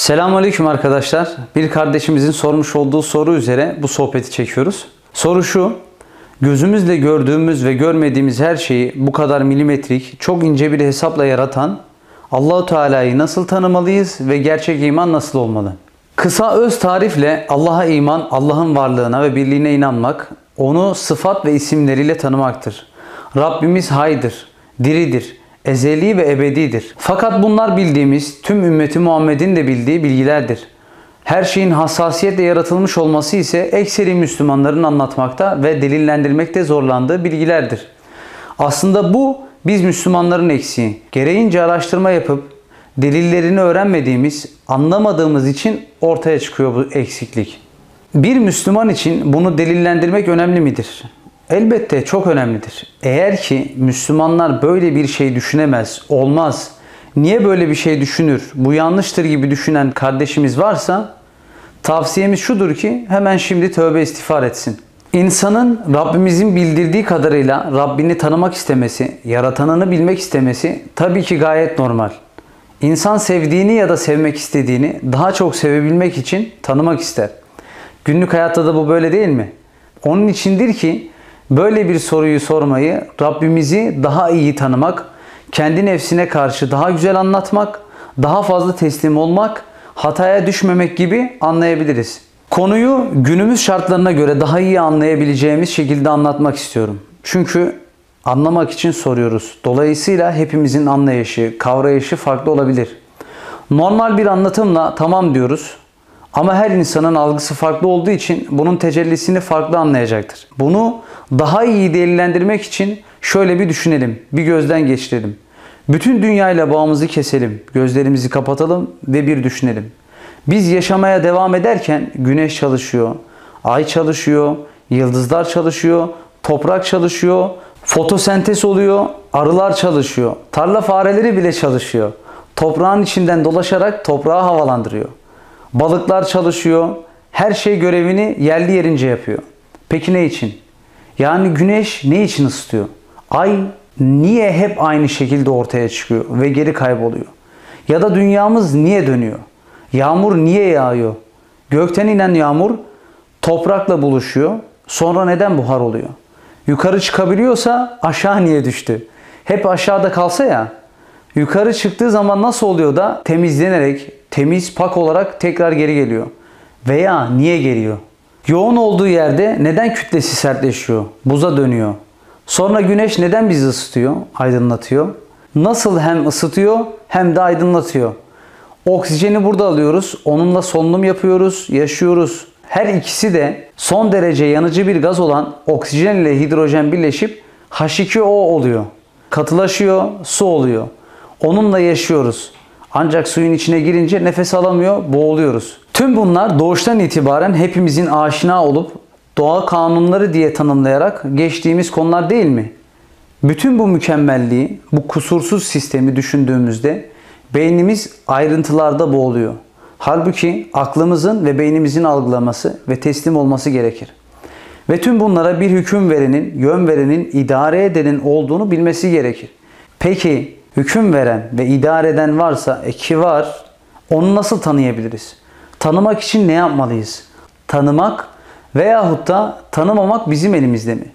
Selamünaleyküm arkadaşlar. Bir kardeşimizin sormuş olduğu soru üzere bu sohbeti çekiyoruz. Soru şu. Gözümüzle gördüğümüz ve görmediğimiz her şeyi bu kadar milimetrik, çok ince bir hesapla yaratan Allahu Teala'yı nasıl tanımalıyız ve gerçek iman nasıl olmalı? Kısa öz tarifle Allah'a iman, Allah'ın varlığına ve birliğine inanmak, onu sıfat ve isimleriyle tanımaktır. Rabbimiz haydır, diridir, ezeli ve ebedidir. Fakat bunlar bildiğimiz, tüm ümmeti Muhammed'in de bildiği bilgilerdir. Her şeyin hassasiyetle yaratılmış olması ise ekseri Müslümanların anlatmakta ve delillendirmekte zorlandığı bilgilerdir. Aslında bu biz Müslümanların eksiği. Gereğince araştırma yapıp delillerini öğrenmediğimiz, anlamadığımız için ortaya çıkıyor bu eksiklik. Bir Müslüman için bunu delillendirmek önemli midir? Elbette çok önemlidir. Eğer ki Müslümanlar böyle bir şey düşünemez, olmaz, niye böyle bir şey düşünür, bu yanlıştır gibi düşünen kardeşimiz varsa tavsiyemiz şudur ki hemen şimdi tövbe istiğfar etsin. İnsanın Rabbimizin bildirdiği kadarıyla Rabbini tanımak istemesi, yaratanını bilmek istemesi tabii ki gayet normal. İnsan sevdiğini ya da sevmek istediğini daha çok sevebilmek için tanımak ister. Günlük hayatta da bu böyle değil mi? Onun içindir ki böyle bir soruyu sormayı Rabbimizi daha iyi tanımak, kendi nefsine karşı daha güzel anlatmak, daha fazla teslim olmak, hataya düşmemek gibi anlayabiliriz. Konuyu günümüz şartlarına göre daha iyi anlayabileceğimiz şekilde anlatmak istiyorum. Çünkü anlamak için soruyoruz. Dolayısıyla hepimizin anlayışı, kavrayışı farklı olabilir. Normal bir anlatımla tamam diyoruz. Ama her insanın algısı farklı olduğu için bunun tecellisini farklı anlayacaktır. Bunu daha iyi delillendirmek için şöyle bir düşünelim, bir gözden geçirelim. Bütün dünyayla bağımızı keselim, gözlerimizi kapatalım ve bir düşünelim. Biz yaşamaya devam ederken güneş çalışıyor, ay çalışıyor, yıldızlar çalışıyor, toprak çalışıyor, fotosentez oluyor, arılar çalışıyor, tarla fareleri bile çalışıyor. Toprağın içinden dolaşarak toprağı havalandırıyor. Balıklar çalışıyor, her şey görevini yerli yerince yapıyor. Peki ne için? Yani güneş ne için ısıtıyor? Ay niye hep aynı şekilde ortaya çıkıyor ve geri kayboluyor? Ya da dünyamız niye dönüyor? Yağmur niye yağıyor? Gökten inen yağmur toprakla buluşuyor. Sonra neden buhar oluyor? Yukarı çıkabiliyorsa aşağı niye düştü? Hep aşağıda kalsa ya. Yukarı çıktığı zaman nasıl oluyor da temizlenerek, temiz, pak olarak tekrar geri geliyor? Veya niye geliyor? Yoğun olduğu yerde neden kütlesi sertleşiyor? Buza dönüyor. Sonra güneş neden bizi ısıtıyor, aydınlatıyor? Nasıl hem ısıtıyor hem de aydınlatıyor? Oksijeni burada alıyoruz. Onunla solunum yapıyoruz, yaşıyoruz. Her ikisi de son derece yanıcı bir gaz olan oksijen ile hidrojen birleşip H2O oluyor. Katılaşıyor, su oluyor. Onunla yaşıyoruz. Ancak suyun içine girince nefes alamıyor, boğuluyoruz. Tüm bunlar doğuştan itibaren hepimizin aşina olup doğa kanunları diye tanımlayarak geçtiğimiz konular değil mi? Bütün bu mükemmelliği, bu kusursuz sistemi düşündüğümüzde beynimiz ayrıntılarda boğuluyor. Halbuki aklımızın ve beynimizin algılaması ve teslim olması gerekir. Ve tüm bunlara bir hüküm verenin, yön verenin, idare edenin olduğunu bilmesi gerekir. Peki hüküm veren ve idare eden varsa, e ki var, onu nasıl tanıyabiliriz? Tanımak için ne yapmalıyız? Tanımak veyahut da tanımamak bizim elimizde mi?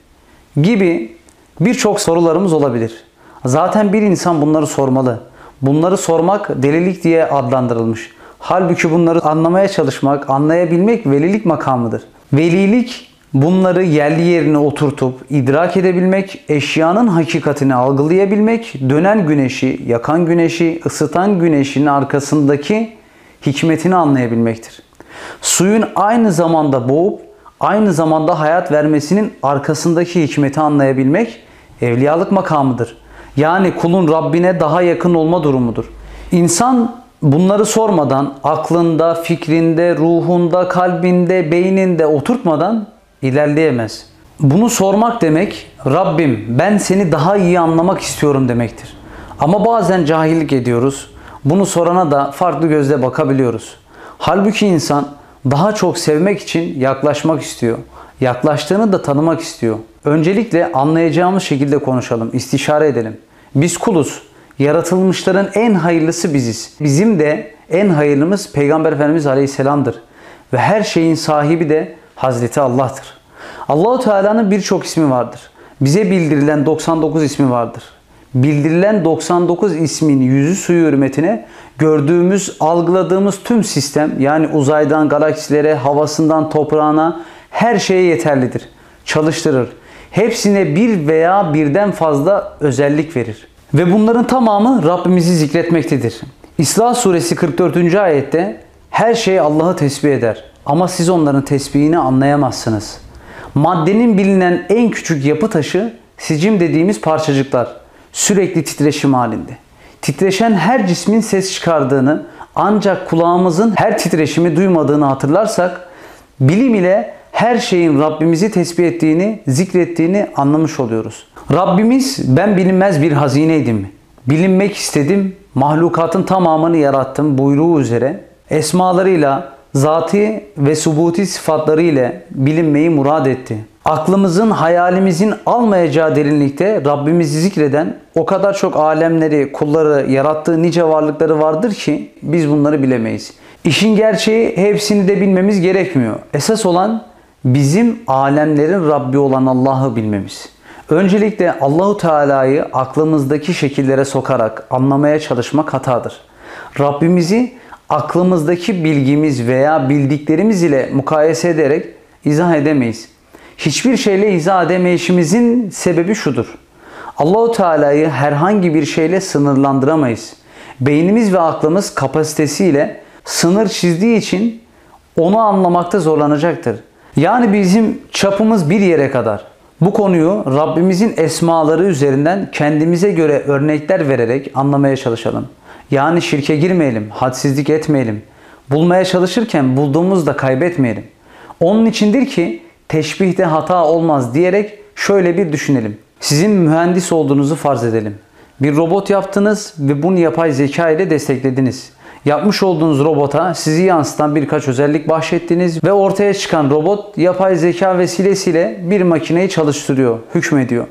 Gibi birçok sorularımız olabilir. Zaten bir insan bunları sormalı. Bunları sormak delilik diye adlandırılmış. Halbuki bunları anlamaya çalışmak, anlayabilmek velilik makamıdır. Velilik bunları yerli yerine oturtup idrak edebilmek, eşyanın hakikatini algılayabilmek, dönen güneşi, yakan güneşi, ısıtan güneşin arkasındaki hikmetini anlayabilmektir. Suyun aynı zamanda boğup aynı zamanda hayat vermesinin arkasındaki hikmeti anlayabilmek evliyalık makamıdır. Yani kulun Rabbine daha yakın olma durumudur. İnsan bunları sormadan aklında, fikrinde, ruhunda, kalbinde, beyninde oturtmadan ilerleyemez. Bunu sormak demek Rabbim ben seni daha iyi anlamak istiyorum demektir. Ama bazen cahillik ediyoruz. Bunu sorana da farklı gözle bakabiliyoruz. Halbuki insan daha çok sevmek için yaklaşmak istiyor. Yaklaştığını da tanımak istiyor. Öncelikle anlayacağımız şekilde konuşalım, istişare edelim. Biz kuluz. Yaratılmışların en hayırlısı biziz. Bizim de en hayırlımız Peygamber Efendimiz Aleyhisselam'dır. Ve her şeyin sahibi de Hazreti Allah'tır. Allahu Teala'nın birçok ismi vardır. Bize bildirilen 99 ismi vardır. Bildirilen 99 ismin yüzü suyu hürmetine gördüğümüz, algıladığımız tüm sistem yani uzaydan galaksilere, havasından toprağına her şeye yeterlidir. Çalıştırır. Hepsine bir veya birden fazla özellik verir. Ve bunların tamamı Rabbimizi zikretmektedir. İsra suresi 44. ayette her şey Allah'ı tesbih eder ama siz onların tesbihini anlayamazsınız. Maddenin bilinen en küçük yapı taşı sicim dediğimiz parçacıklar sürekli titreşim halinde. Titreşen her cismin ses çıkardığını ancak kulağımızın her titreşimi duymadığını hatırlarsak bilim ile her şeyin Rabbimizi tesbih ettiğini, zikrettiğini anlamış oluyoruz. Rabbimiz ben bilinmez bir hazineydim. Bilinmek istedim, mahlukatın tamamını yarattım buyruğu üzere esmalarıyla, zati ve subuti sıfatları ile bilinmeyi murad etti. Aklımızın, hayalimizin almayacağı derinlikte Rabbimizi zikreden o kadar çok alemleri, kulları, yarattığı nice varlıkları vardır ki biz bunları bilemeyiz. İşin gerçeği hepsini de bilmemiz gerekmiyor. Esas olan bizim alemlerin Rabbi olan Allah'ı bilmemiz. Öncelikle Allahu Teala'yı aklımızdaki şekillere sokarak anlamaya çalışmak hatadır. Rabbimizi aklımızdaki bilgimiz veya bildiklerimiz ile mukayese ederek izah edemeyiz. Hiçbir şeyle izah edemeyişimizin sebebi şudur. Allahu Teala'yı herhangi bir şeyle sınırlandıramayız. Beynimiz ve aklımız kapasitesiyle sınır çizdiği için onu anlamakta zorlanacaktır. Yani bizim çapımız bir yere kadar. Bu konuyu Rabbimizin esmaları üzerinden kendimize göre örnekler vererek anlamaya çalışalım. Yani şirke girmeyelim, hadsizlik etmeyelim. Bulmaya çalışırken bulduğumuzda kaybetmeyelim. Onun içindir ki teşbihte hata olmaz diyerek şöyle bir düşünelim. Sizin mühendis olduğunuzu farz edelim. Bir robot yaptınız ve bunu yapay zeka ile desteklediniz. Yapmış olduğunuz robota sizi yansıtan birkaç özellik bahşettiniz ve ortaya çıkan robot yapay zeka vesilesiyle bir makineyi çalıştırıyor, hükmediyor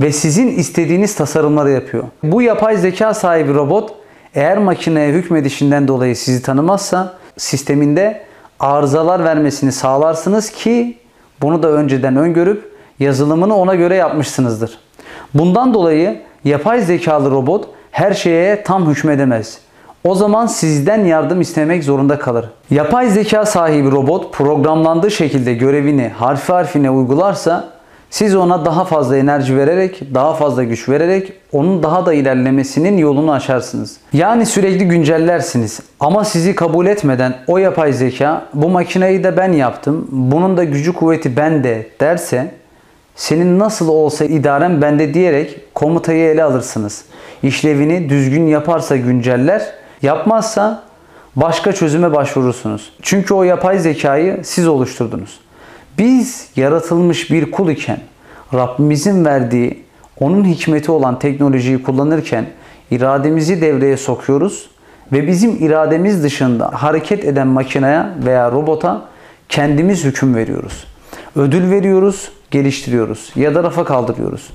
ve sizin istediğiniz tasarımları yapıyor. Bu yapay zeka sahibi robot eğer makineye hükmedişinden dolayı sizi tanımazsa sisteminde arızalar vermesini sağlarsınız ki bunu da önceden öngörüp yazılımını ona göre yapmışsınızdır. Bundan dolayı yapay zekalı robot her şeye tam hükmedemez. O zaman sizden yardım istemek zorunda kalır. Yapay zeka sahibi robot programlandığı şekilde görevini harfi harfine uygularsa siz ona daha fazla enerji vererek, daha fazla güç vererek onun daha da ilerlemesinin yolunu açarsınız. Yani sürekli güncellersiniz. Ama sizi kabul etmeden o yapay zeka bu makineyi de ben yaptım, bunun da gücü kuvveti bende derse senin nasıl olsa idaren bende diyerek komutayı ele alırsınız. İşlevini düzgün yaparsa günceller, yapmazsa başka çözüme başvurursunuz. Çünkü o yapay zekayı siz oluşturdunuz. Biz yaratılmış bir kul iken Rabbimizin verdiği onun hikmeti olan teknolojiyi kullanırken irademizi devreye sokuyoruz ve bizim irademiz dışında hareket eden makineye veya robota kendimiz hüküm veriyoruz. Ödül veriyoruz, geliştiriyoruz ya da rafa kaldırıyoruz.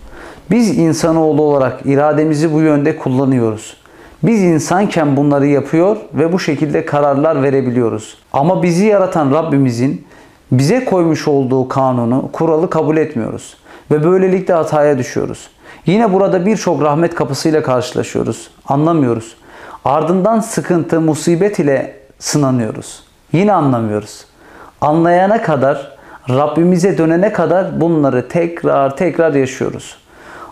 Biz insanoğlu olarak irademizi bu yönde kullanıyoruz. Biz insanken bunları yapıyor ve bu şekilde kararlar verebiliyoruz. Ama bizi yaratan Rabbimizin bize koymuş olduğu kanunu, kuralı kabul etmiyoruz ve böylelikle hataya düşüyoruz. Yine burada birçok rahmet kapısıyla karşılaşıyoruz. Anlamıyoruz. Ardından sıkıntı, musibet ile sınanıyoruz. Yine anlamıyoruz. Anlayana kadar, Rabbimize dönene kadar bunları tekrar tekrar yaşıyoruz.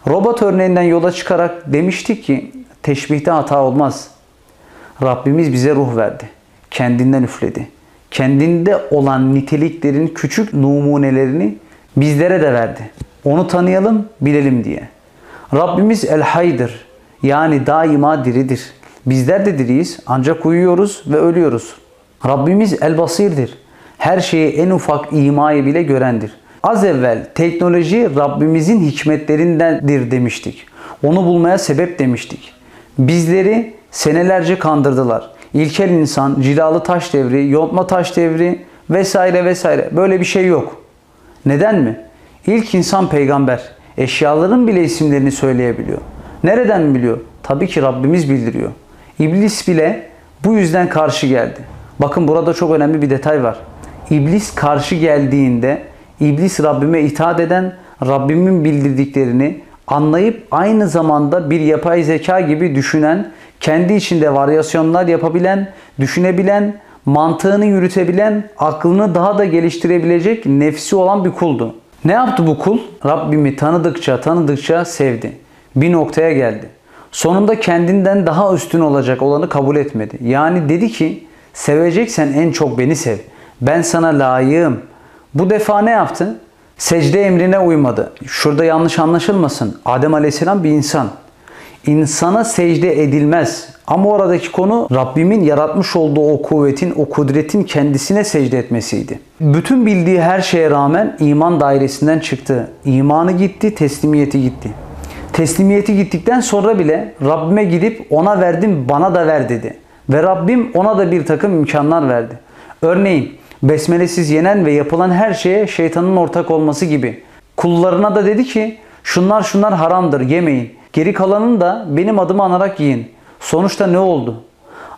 Robot örneğinden yola çıkarak demiştik ki teşbihte hata olmaz. Rabbimiz bize ruh verdi. Kendinden üfledi kendinde olan niteliklerin küçük numunelerini bizlere de verdi. Onu tanıyalım, bilelim diye. Rabbimiz El Haydır. Yani daima diridir. Bizler de diriyiz ancak uyuyoruz ve ölüyoruz. Rabbimiz El Basir'dir. Her şeyi en ufak imayı bile görendir. Az evvel teknoloji Rabbimizin hikmetlerindendir demiştik. Onu bulmaya sebep demiştik. Bizleri senelerce kandırdılar ilkel insan, cilalı taş devri, yontma taş devri vesaire vesaire. Böyle bir şey yok. Neden mi? İlk insan peygamber. Eşyaların bile isimlerini söyleyebiliyor. Nereden biliyor? Tabii ki Rabbimiz bildiriyor. İblis bile bu yüzden karşı geldi. Bakın burada çok önemli bir detay var. İblis karşı geldiğinde İblis Rabbime itaat eden, Rabbimin bildirdiklerini anlayıp aynı zamanda bir yapay zeka gibi düşünen, kendi içinde varyasyonlar yapabilen, düşünebilen, mantığını yürütebilen, aklını daha da geliştirebilecek nefsi olan bir kuldu. Ne yaptı bu kul? Rabbimi tanıdıkça tanıdıkça sevdi. Bir noktaya geldi. Sonunda kendinden daha üstün olacak olanı kabul etmedi. Yani dedi ki seveceksen en çok beni sev. Ben sana layığım. Bu defa ne yaptı? Secde emrine uymadı. Şurada yanlış anlaşılmasın. Adem Aleyhisselam bir insan. İnsana secde edilmez. Ama oradaki konu Rabbimin yaratmış olduğu o kuvvetin, o kudretin kendisine secde etmesiydi. Bütün bildiği her şeye rağmen iman dairesinden çıktı. İmanı gitti, teslimiyeti gitti. Teslimiyeti gittikten sonra bile Rabbime gidip ona verdim bana da ver dedi. Ve Rabbim ona da bir takım imkanlar verdi. Örneğin besmelesiz yenen ve yapılan her şeye şeytanın ortak olması gibi. Kullarına da dedi ki şunlar şunlar haramdır yemeyin. Geri kalanını da benim adımı anarak yiyin. Sonuçta ne oldu?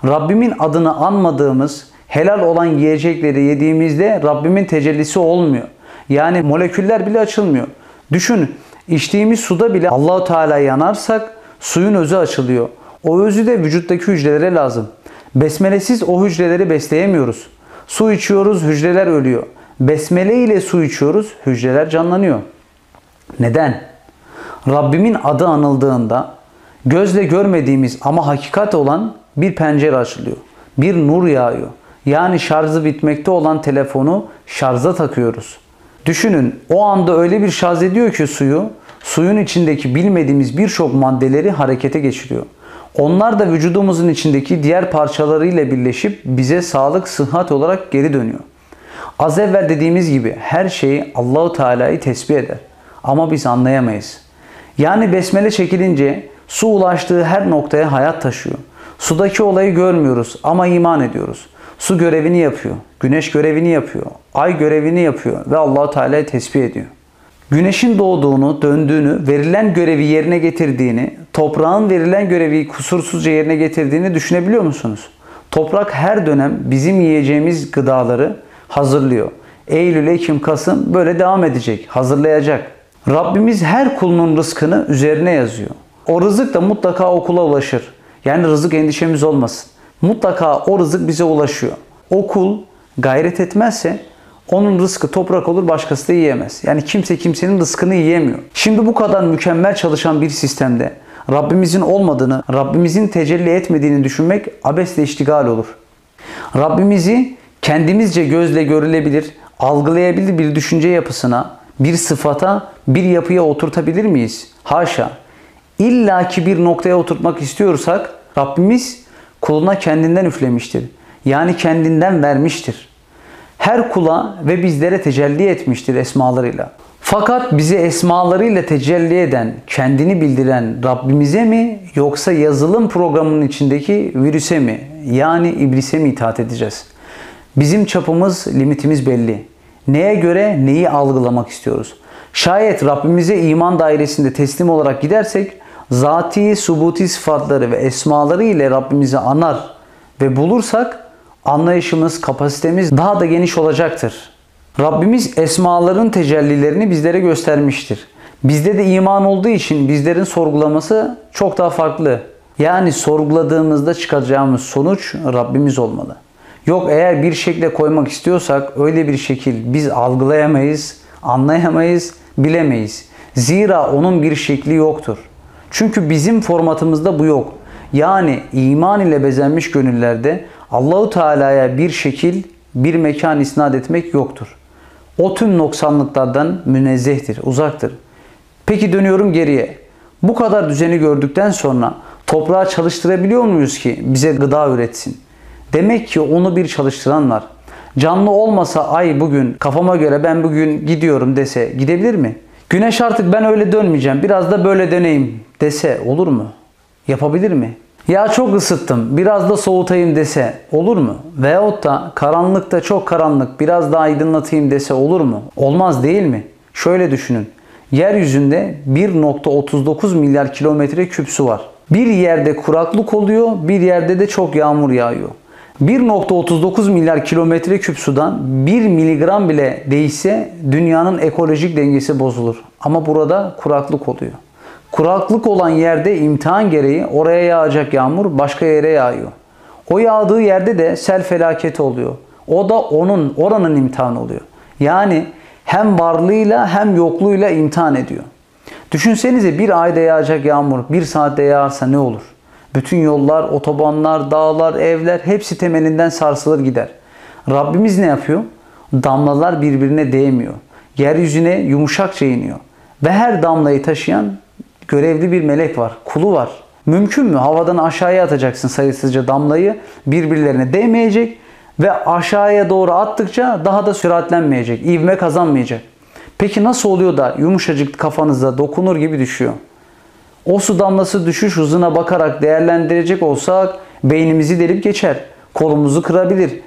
Rabbimin adını anmadığımız helal olan yiyecekleri yediğimizde Rabbimin tecellisi olmuyor. Yani moleküller bile açılmıyor. Düşünün içtiğimiz suda bile Allahu Teala yanarsak suyun özü açılıyor. O özü de vücuttaki hücrelere lazım. Besmelesiz o hücreleri besleyemiyoruz. Su içiyoruz, hücreler ölüyor. Besmele ile su içiyoruz, hücreler canlanıyor. Neden? Rabbimin adı anıldığında gözle görmediğimiz ama hakikat olan bir pencere açılıyor. Bir nur yağıyor. Yani şarjı bitmekte olan telefonu şarja takıyoruz. Düşünün o anda öyle bir şarj ediyor ki suyu, suyun içindeki bilmediğimiz birçok maddeleri harekete geçiriyor. Onlar da vücudumuzun içindeki diğer parçalarıyla birleşip bize sağlık, sıhhat olarak geri dönüyor. Az evvel dediğimiz gibi her şeyi Allahu Teala'yı tesbih eder. Ama biz anlayamayız. Yani besmele çekilince su ulaştığı her noktaya hayat taşıyor. Sudaki olayı görmüyoruz ama iman ediyoruz. Su görevini yapıyor, güneş görevini yapıyor, ay görevini yapıyor ve Allahu Teala'yı tesbih ediyor. Güneşin doğduğunu, döndüğünü, verilen görevi yerine getirdiğini, toprağın verilen görevi kusursuzca yerine getirdiğini düşünebiliyor musunuz? Toprak her dönem bizim yiyeceğimiz gıdaları hazırlıyor. Eylül, Ekim, Kasım böyle devam edecek, hazırlayacak. Rabbimiz her kulunun rızkını üzerine yazıyor. O rızık da mutlaka okula ulaşır. Yani rızık endişemiz olmasın. Mutlaka o rızık bize ulaşıyor. O kul gayret etmezse onun rızkı toprak olur başkası da yiyemez. Yani kimse kimsenin rızkını yiyemiyor. Şimdi bu kadar mükemmel çalışan bir sistemde Rabbimizin olmadığını, Rabbimizin tecelli etmediğini düşünmek abesle iştigal olur. Rabbimizi kendimizce gözle görülebilir, algılayabilir bir düşünce yapısına, bir sıfata, bir yapıya oturtabilir miyiz? Haşa. İlla ki bir noktaya oturtmak istiyorsak Rabbimiz kuluna kendinden üflemiştir. Yani kendinden vermiştir. Her kula ve bizlere tecelli etmiştir esmalarıyla. Fakat bize esmalarıyla tecelli eden, kendini bildiren Rabbimize mi yoksa yazılım programının içindeki virüse mi yani iblise mi itaat edeceğiz? Bizim çapımız, limitimiz belli. Neye göre neyi algılamak istiyoruz? Şayet Rabbimize iman dairesinde teslim olarak gidersek zati, subuti sıfatları ve esmaları ile Rabbimizi anar ve bulursak anlayışımız, kapasitemiz daha da geniş olacaktır. Rabbimiz esmaların tecellilerini bizlere göstermiştir. Bizde de iman olduğu için bizlerin sorgulaması çok daha farklı. Yani sorguladığımızda çıkacağımız sonuç Rabbimiz olmalı. Yok eğer bir şekle koymak istiyorsak öyle bir şekil biz algılayamayız, anlayamayız, bilemeyiz. Zira onun bir şekli yoktur. Çünkü bizim formatımızda bu yok. Yani iman ile bezenmiş gönüllerde Allahu Teala'ya bir şekil, bir mekan isnat etmek yoktur. O tüm noksanlıklardan münezzehtir, uzaktır. Peki dönüyorum geriye. Bu kadar düzeni gördükten sonra toprağı çalıştırabiliyor muyuz ki bize gıda üretsin? Demek ki onu bir çalıştıran var. Canlı olmasa ay bugün kafama göre ben bugün gidiyorum dese gidebilir mi? Güneş artık ben öyle dönmeyeceğim biraz da böyle döneyim dese olur mu? Yapabilir mi? Ya çok ısıttım biraz da soğutayım dese olur mu? Veyahut da karanlıkta çok karanlık biraz daha aydınlatayım dese olur mu? Olmaz değil mi? Şöyle düşünün. Yeryüzünde 1.39 milyar kilometre küp su var. Bir yerde kuraklık oluyor, bir yerde de çok yağmur yağıyor. 1.39 milyar kilometre küp sudan 1 miligram bile değişse dünyanın ekolojik dengesi bozulur. Ama burada kuraklık oluyor. Kuraklık olan yerde imtihan gereği oraya yağacak yağmur başka yere yağıyor. O yağdığı yerde de sel felaketi oluyor. O da onun oranın imtihanı oluyor. Yani hem varlığıyla hem yokluğuyla imtihan ediyor. Düşünsenize bir ayda yağacak yağmur bir saatte yağarsa ne olur? Bütün yollar, otobanlar, dağlar, evler hepsi temelinden sarsılır gider. Rabbimiz ne yapıyor? Damlalar birbirine değmiyor. Yeryüzüne yumuşakça iniyor. Ve her damlayı taşıyan görevli bir melek var, kulu var. Mümkün mü? Havadan aşağıya atacaksın sayısızca damlayı. Birbirlerine değmeyecek ve aşağıya doğru attıkça daha da süratlenmeyecek, ivme kazanmayacak. Peki nasıl oluyor da yumuşacık kafanıza dokunur gibi düşüyor? O su damlası düşüş hızına bakarak değerlendirecek olsak beynimizi delip geçer. Kolumuzu kırabilir.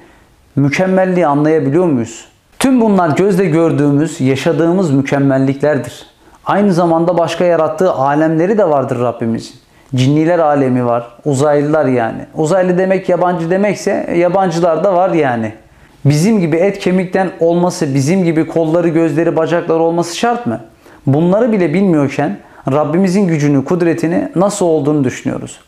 Mükemmelliği anlayabiliyor muyuz? Tüm bunlar gözle gördüğümüz, yaşadığımız mükemmelliklerdir. Aynı zamanda başka yarattığı alemleri de vardır Rabbimizin. Cinniler alemi var, uzaylılar yani. Uzaylı demek yabancı demekse yabancılar da var yani. Bizim gibi et kemikten olması, bizim gibi kolları, gözleri, bacakları olması şart mı? Bunları bile bilmiyorken Rabbimizin gücünü, kudretini nasıl olduğunu düşünüyoruz.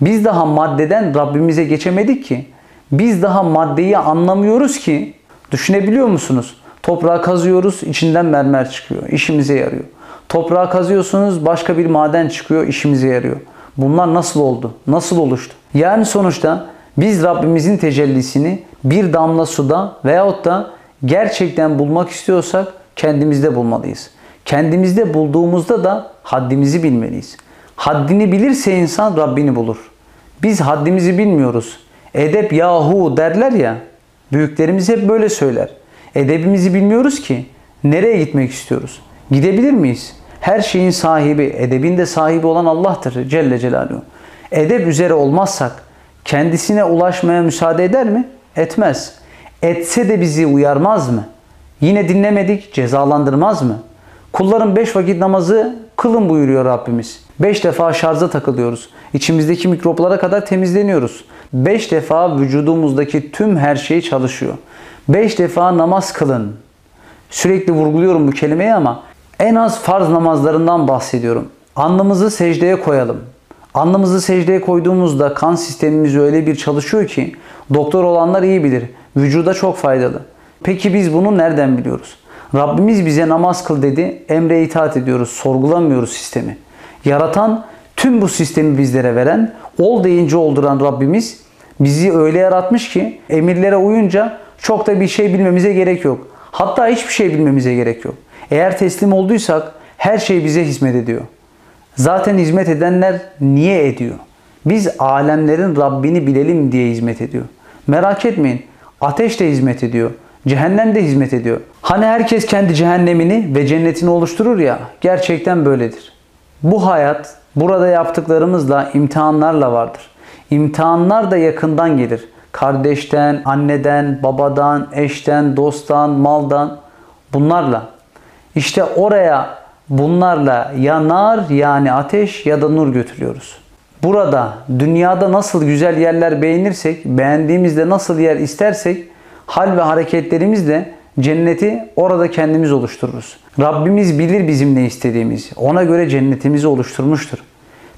Biz daha maddeden Rabbimize geçemedik ki. Biz daha maddeyi anlamıyoruz ki. Düşünebiliyor musunuz? Toprağı kazıyoruz, içinden mermer çıkıyor. işimize yarıyor. Toprağı kazıyorsunuz, başka bir maden çıkıyor, işimize yarıyor. Bunlar nasıl oldu? Nasıl oluştu? Yani sonuçta biz Rabbimizin tecellisini bir damla suda veyahut da gerçekten bulmak istiyorsak kendimizde bulmalıyız. Kendimizde bulduğumuzda da haddimizi bilmeliyiz. Haddini bilirse insan Rabbini bulur. Biz haddimizi bilmiyoruz. Edep yahu derler ya. Büyüklerimiz hep böyle söyler. Edebimizi bilmiyoruz ki nereye gitmek istiyoruz? Gidebilir miyiz? Her şeyin sahibi, edebin de sahibi olan Allah'tır Celle Celaluhu. Edep üzere olmazsak kendisine ulaşmaya müsaade eder mi? Etmez. Etse de bizi uyarmaz mı? Yine dinlemedik, cezalandırmaz mı? Kulların beş vakit namazı kılın buyuruyor Rabbimiz. Beş defa şarja takılıyoruz. İçimizdeki mikroplara kadar temizleniyoruz. Beş defa vücudumuzdaki tüm her şey çalışıyor. Beş defa namaz kılın. Sürekli vurguluyorum bu kelimeyi ama en az farz namazlarından bahsediyorum. Alnımızı secdeye koyalım. Alnımızı secdeye koyduğumuzda kan sistemimiz öyle bir çalışıyor ki doktor olanlar iyi bilir. Vücuda çok faydalı. Peki biz bunu nereden biliyoruz? Rabbimiz bize namaz kıl dedi. Emre itaat ediyoruz. Sorgulamıyoruz sistemi. Yaratan tüm bu sistemi bizlere veren, ol deyince olduran Rabbimiz bizi öyle yaratmış ki emirlere uyunca çok da bir şey bilmemize gerek yok. Hatta hiçbir şey bilmemize gerek yok. Eğer teslim olduysak her şey bize hizmet ediyor. Zaten hizmet edenler niye ediyor? Biz alemlerin Rabbini bilelim diye hizmet ediyor. Merak etmeyin. Ateş de hizmet ediyor. Cehennem de hizmet ediyor. Hani herkes kendi cehennemini ve cennetini oluşturur ya. Gerçekten böyledir. Bu hayat burada yaptıklarımızla imtihanlarla vardır. İmtihanlar da yakından gelir. Kardeşten, anneden, babadan, eşten, dosttan, maldan bunlarla. İşte oraya bunlarla ya nar yani ateş ya da nur götürüyoruz. Burada dünyada nasıl güzel yerler beğenirsek, beğendiğimizde nasıl yer istersek hal ve hareketlerimizle cenneti orada kendimiz oluştururuz. Rabbimiz bilir bizim ne istediğimizi. Ona göre cennetimizi oluşturmuştur.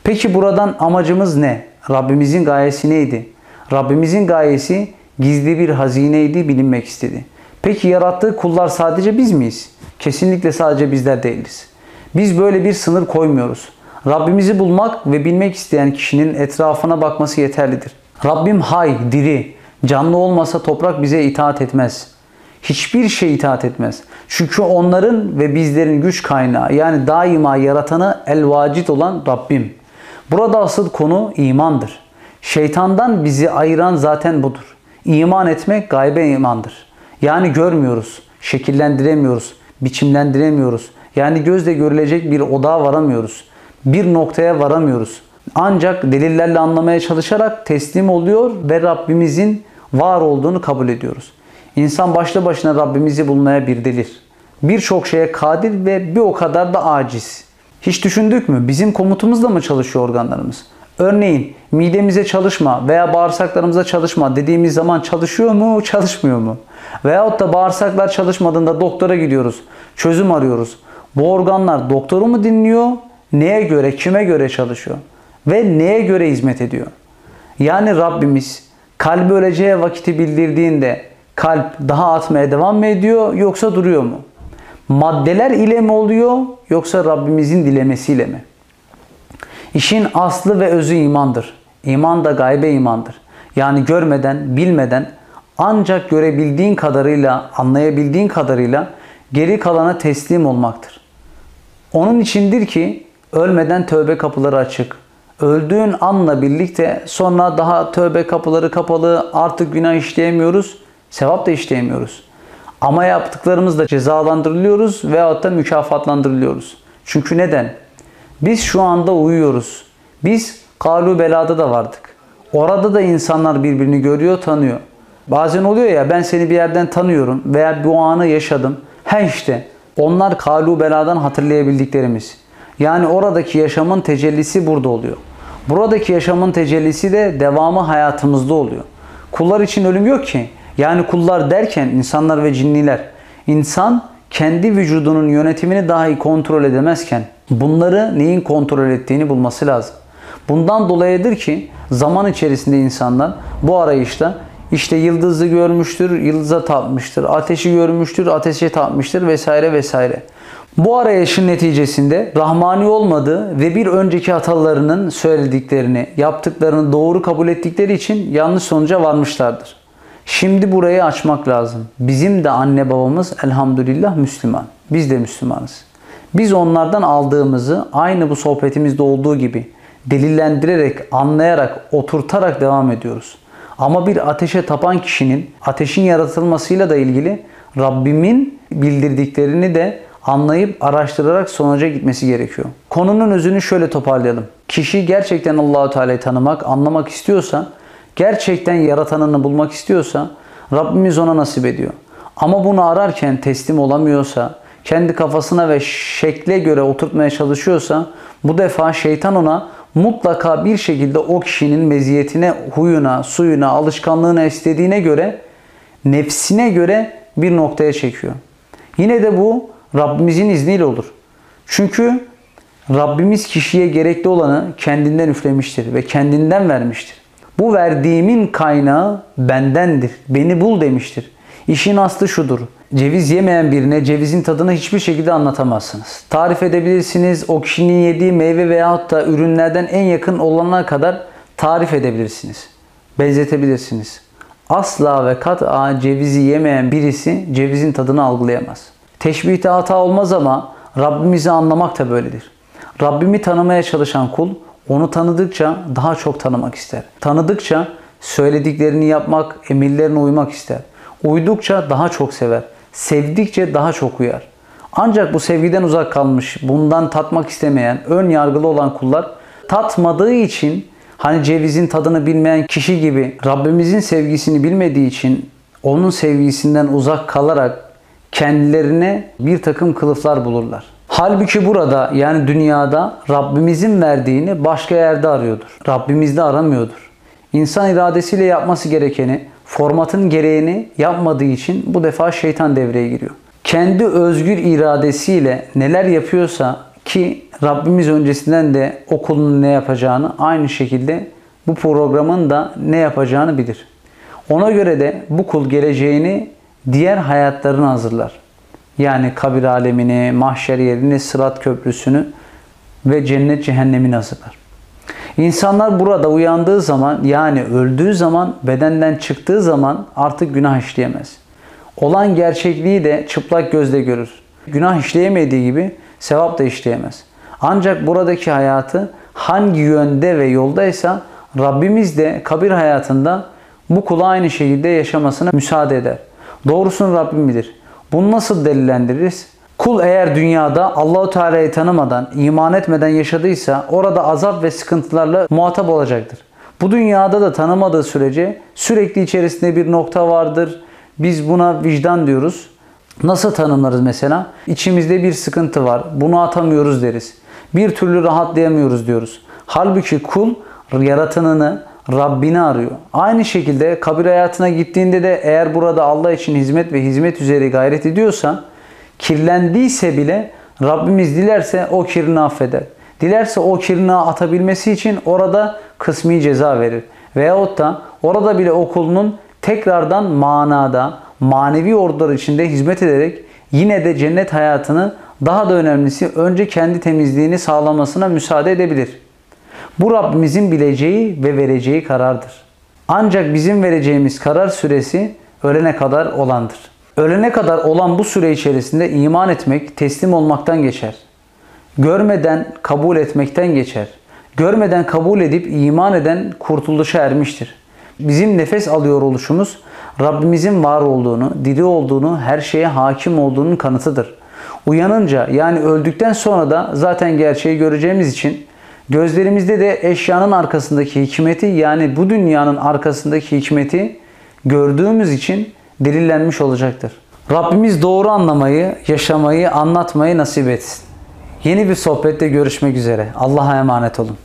Peki buradan amacımız ne? Rabbimizin gayesi neydi? Rabbimizin gayesi gizli bir hazineydi, bilinmek istedi. Peki yarattığı kullar sadece biz miyiz? Kesinlikle sadece bizler değiliz. Biz böyle bir sınır koymuyoruz. Rabbimizi bulmak ve bilmek isteyen kişinin etrafına bakması yeterlidir. Rabbim hay, diri, canlı olmasa toprak bize itaat etmez. Hiçbir şey itaat etmez. Çünkü onların ve bizlerin güç kaynağı yani daima yaratanı el-vacid olan Rabbim. Burada asıl konu imandır. Şeytandan bizi ayıran zaten budur. İman etmek gaybe imandır. Yani görmüyoruz, şekillendiremiyoruz, biçimlendiremiyoruz. Yani gözle görülecek bir odağa varamıyoruz. Bir noktaya varamıyoruz. Ancak delillerle anlamaya çalışarak teslim oluyor ve Rabbimizin var olduğunu kabul ediyoruz. İnsan başlı başına Rabbimizi bulmaya bir delir. Birçok şeye kadir ve bir o kadar da aciz. Hiç düşündük mü? Bizim komutumuzla mı çalışıyor organlarımız? Örneğin midemize çalışma veya bağırsaklarımıza çalışma dediğimiz zaman çalışıyor mu, çalışmıyor mu? Veyahut da bağırsaklar çalışmadığında doktora gidiyoruz, çözüm arıyoruz. Bu organlar doktoru mu dinliyor, neye göre, kime göre çalışıyor? Ve neye göre hizmet ediyor? Yani Rabbimiz kalbi öleceği vakiti bildirdiğinde kalp daha atmaya devam mı ediyor yoksa duruyor mu? Maddeler ile mi oluyor yoksa Rabbimizin dilemesiyle mi? İşin aslı ve özü imandır. İman da gaybe imandır. Yani görmeden, bilmeden ancak görebildiğin kadarıyla, anlayabildiğin kadarıyla geri kalana teslim olmaktır. Onun içindir ki ölmeden tövbe kapıları açık. Öldüğün anla birlikte sonra daha tövbe kapıları kapalı, artık günah işleyemiyoruz, sevap da işleyemiyoruz. Ama yaptıklarımızla cezalandırılıyoruz veyahut da mükafatlandırılıyoruz. Çünkü neden? Biz şu anda uyuyoruz. Biz kalu belada da vardık. Orada da insanlar birbirini görüyor, tanıyor. Bazen oluyor ya ben seni bir yerden tanıyorum veya bu anı yaşadım. He işte onlar kalu beladan hatırlayabildiklerimiz. Yani oradaki yaşamın tecellisi burada oluyor. Buradaki yaşamın tecellisi de devamı hayatımızda oluyor. Kullar için ölüm yok ki. Yani kullar derken insanlar ve cinniler. İnsan kendi vücudunun yönetimini dahi kontrol edemezken bunları neyin kontrol ettiğini bulması lazım. Bundan dolayıdır ki zaman içerisinde insanlar bu arayışta işte yıldızı görmüştür, yıldıza tapmıştır, ateşi görmüştür, ateşe tapmıştır vesaire vesaire. Bu arayışın neticesinde rahmani olmadığı ve bir önceki atalarının söylediklerini, yaptıklarını doğru kabul ettikleri için yanlış sonuca varmışlardır. Şimdi burayı açmak lazım. Bizim de anne babamız elhamdülillah Müslüman. Biz de Müslümanız. Biz onlardan aldığımızı aynı bu sohbetimizde olduğu gibi delillendirerek, anlayarak, oturtarak devam ediyoruz. Ama bir ateşe tapan kişinin ateşin yaratılmasıyla da ilgili Rabbimin bildirdiklerini de anlayıp araştırarak sonuca gitmesi gerekiyor. Konunun özünü şöyle toparlayalım. Kişi gerçekten Allahu Teala'yı tanımak, anlamak istiyorsa, gerçekten yaratanını bulmak istiyorsa Rabbimiz ona nasip ediyor. Ama bunu ararken teslim olamıyorsa, kendi kafasına ve şekle göre oturtmaya çalışıyorsa bu defa şeytan ona mutlaka bir şekilde o kişinin meziyetine, huyuna, suyuna, alışkanlığına istediğine göre, nefsine göre bir noktaya çekiyor. Yine de bu Rabbimizin izniyle olur. Çünkü Rabbimiz kişiye gerekli olanı kendinden üflemiştir ve kendinden vermiştir. Bu verdiğimin kaynağı bendendir. Beni bul demiştir. İşin aslı şudur. Ceviz yemeyen birine cevizin tadını hiçbir şekilde anlatamazsınız. Tarif edebilirsiniz. O kişinin yediği meyve veyahut da ürünlerden en yakın olanına kadar tarif edebilirsiniz. Benzetebilirsiniz. Asla ve kat'a cevizi yemeyen birisi cevizin tadını algılayamaz. Teşbihte hata olmaz ama Rabbimizi anlamak da böyledir. Rabbimi tanımaya çalışan kul onu tanıdıkça daha çok tanımak ister. Tanıdıkça söylediklerini yapmak, emirlerine uymak ister. Uydukça daha çok sever. Sevdikçe daha çok uyar. Ancak bu sevgiden uzak kalmış, bundan tatmak istemeyen, ön yargılı olan kullar tatmadığı için hani cevizin tadını bilmeyen kişi gibi Rabbimizin sevgisini bilmediği için onun sevgisinden uzak kalarak kendilerine bir takım kılıflar bulurlar. Halbuki burada yani dünyada Rabbimizin verdiğini başka yerde arıyordur. Rabbimizde aramıyordur. İnsan iradesiyle yapması gerekeni, formatın gereğini yapmadığı için bu defa şeytan devreye giriyor. Kendi özgür iradesiyle neler yapıyorsa ki Rabbimiz öncesinden de o kulun ne yapacağını aynı şekilde bu programın da ne yapacağını bilir. Ona göre de bu kul geleceğini diğer hayatlarını hazırlar. Yani kabir alemini, mahşer yerini, sırat köprüsünü ve cennet cehennemini hazırlar. İnsanlar burada uyandığı zaman yani öldüğü zaman bedenden çıktığı zaman artık günah işleyemez. Olan gerçekliği de çıplak gözle görür. Günah işleyemediği gibi sevap da işleyemez. Ancak buradaki hayatı hangi yönde ve yoldaysa Rabbimiz de kabir hayatında bu kula aynı şekilde yaşamasına müsaade eder. Doğrusunu Rabbim bilir. Bunu nasıl delillendiririz? Kul eğer dünyada Allahu Teala'yı tanımadan, iman etmeden yaşadıysa orada azap ve sıkıntılarla muhatap olacaktır. Bu dünyada da tanımadığı sürece sürekli içerisinde bir nokta vardır. Biz buna vicdan diyoruz. Nasıl tanımlarız mesela? İçimizde bir sıkıntı var. Bunu atamıyoruz deriz. Bir türlü rahatlayamıyoruz diyoruz. Halbuki kul yaratanını, Rabbini arıyor. Aynı şekilde kabir hayatına gittiğinde de eğer burada Allah için hizmet ve hizmet üzere gayret ediyorsan kirlendiyse bile Rabbimiz dilerse o kirini affeder. Dilerse o kirini atabilmesi için orada kısmi ceza verir. Veyahut da orada bile o kulunun tekrardan manada, manevi ordular içinde hizmet ederek yine de cennet hayatını daha da önemlisi önce kendi temizliğini sağlamasına müsaade edebilir. Bu Rabbimizin bileceği ve vereceği karardır. Ancak bizim vereceğimiz karar süresi ölene kadar olandır. Ölene kadar olan bu süre içerisinde iman etmek, teslim olmaktan geçer. Görmeden kabul etmekten geçer. Görmeden kabul edip iman eden kurtuluşa ermiştir. Bizim nefes alıyor oluşumuz Rabbimizin var olduğunu, diri olduğunu, her şeye hakim olduğunun kanıtıdır. Uyanınca yani öldükten sonra da zaten gerçeği göreceğimiz için gözlerimizde de eşyanın arkasındaki hikmeti yani bu dünyanın arkasındaki hikmeti gördüğümüz için delillenmiş olacaktır. Rabbimiz doğru anlamayı, yaşamayı, anlatmayı nasip etsin. Yeni bir sohbette görüşmek üzere. Allah'a emanet olun.